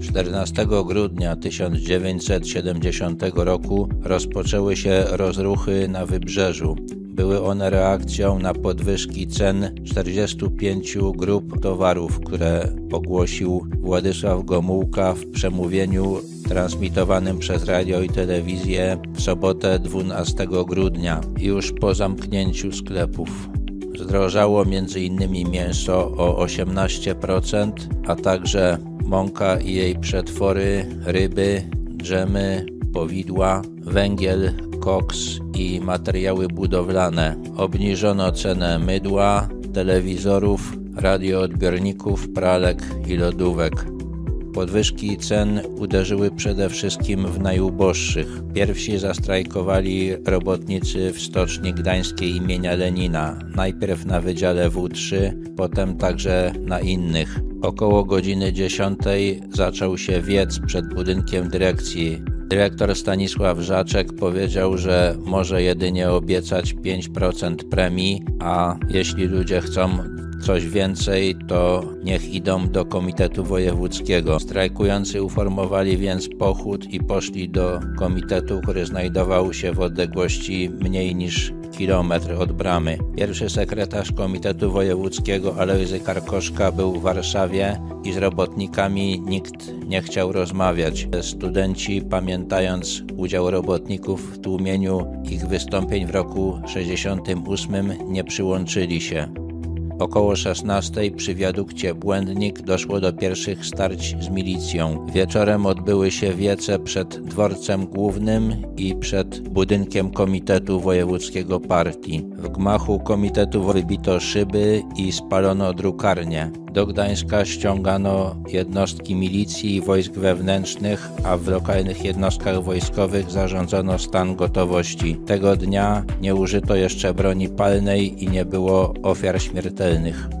14 grudnia 1970 roku rozpoczęły się rozruchy na wybrzeżu. Były one reakcją na podwyżki cen 45 grup towarów, które ogłosił Władysław Gomułka w przemówieniu transmitowanym przez radio i telewizję w sobotę 12 grudnia, już po zamknięciu sklepów. Zdrożało m.in. mięso o 18%, a także mąka i jej przetwory, ryby, dżemy, powidła, węgiel, koks i materiały budowlane. Obniżono cenę mydła, telewizorów, radioodbiorników, pralek i lodówek. Podwyżki cen uderzyły przede wszystkim w najuboższych. Pierwsi zastrajkowali robotnicy w Stoczni Gdańskiej imienia Lenina, najpierw na Wydziale W3, potem także na innych. Około godziny 10 zaczął się wiec przed budynkiem dyrekcji. Dyrektor Stanisław Rzaczek powiedział, że może jedynie obiecać 5% premii, a jeśli ludzie chcą coś więcej, to niech idą do Komitetu Wojewódzkiego. Strajkujący uformowali więc pochód i poszli do komitetu, który znajdował się w odległości mniej niż kilometr od bramy. Pierwszy sekretarz Komitetu Wojewódzkiego Alojzy Karkoszka był w Warszawie i z robotnikami nikt nie chciał rozmawiać. Studenci, pamiętając udział robotników w tłumieniu ich wystąpień w roku 68, nie przyłączyli się. Około 16 przy wiadukcie Błędnik doszło do pierwszych starć z milicją. Wieczorem odbyły się wiece przed dworcem głównym i przed budynkiem Komitetu Wojewódzkiego Partii. W gmachu komitetu wybito szyby i spalono drukarnię. Do Gdańska ściągano jednostki milicji i wojsk wewnętrznych, a w lokalnych jednostkach wojskowych zarządzono stan gotowości. Tego dnia nie użyto jeszcze broni palnej i nie było ofiar śmiertelnych.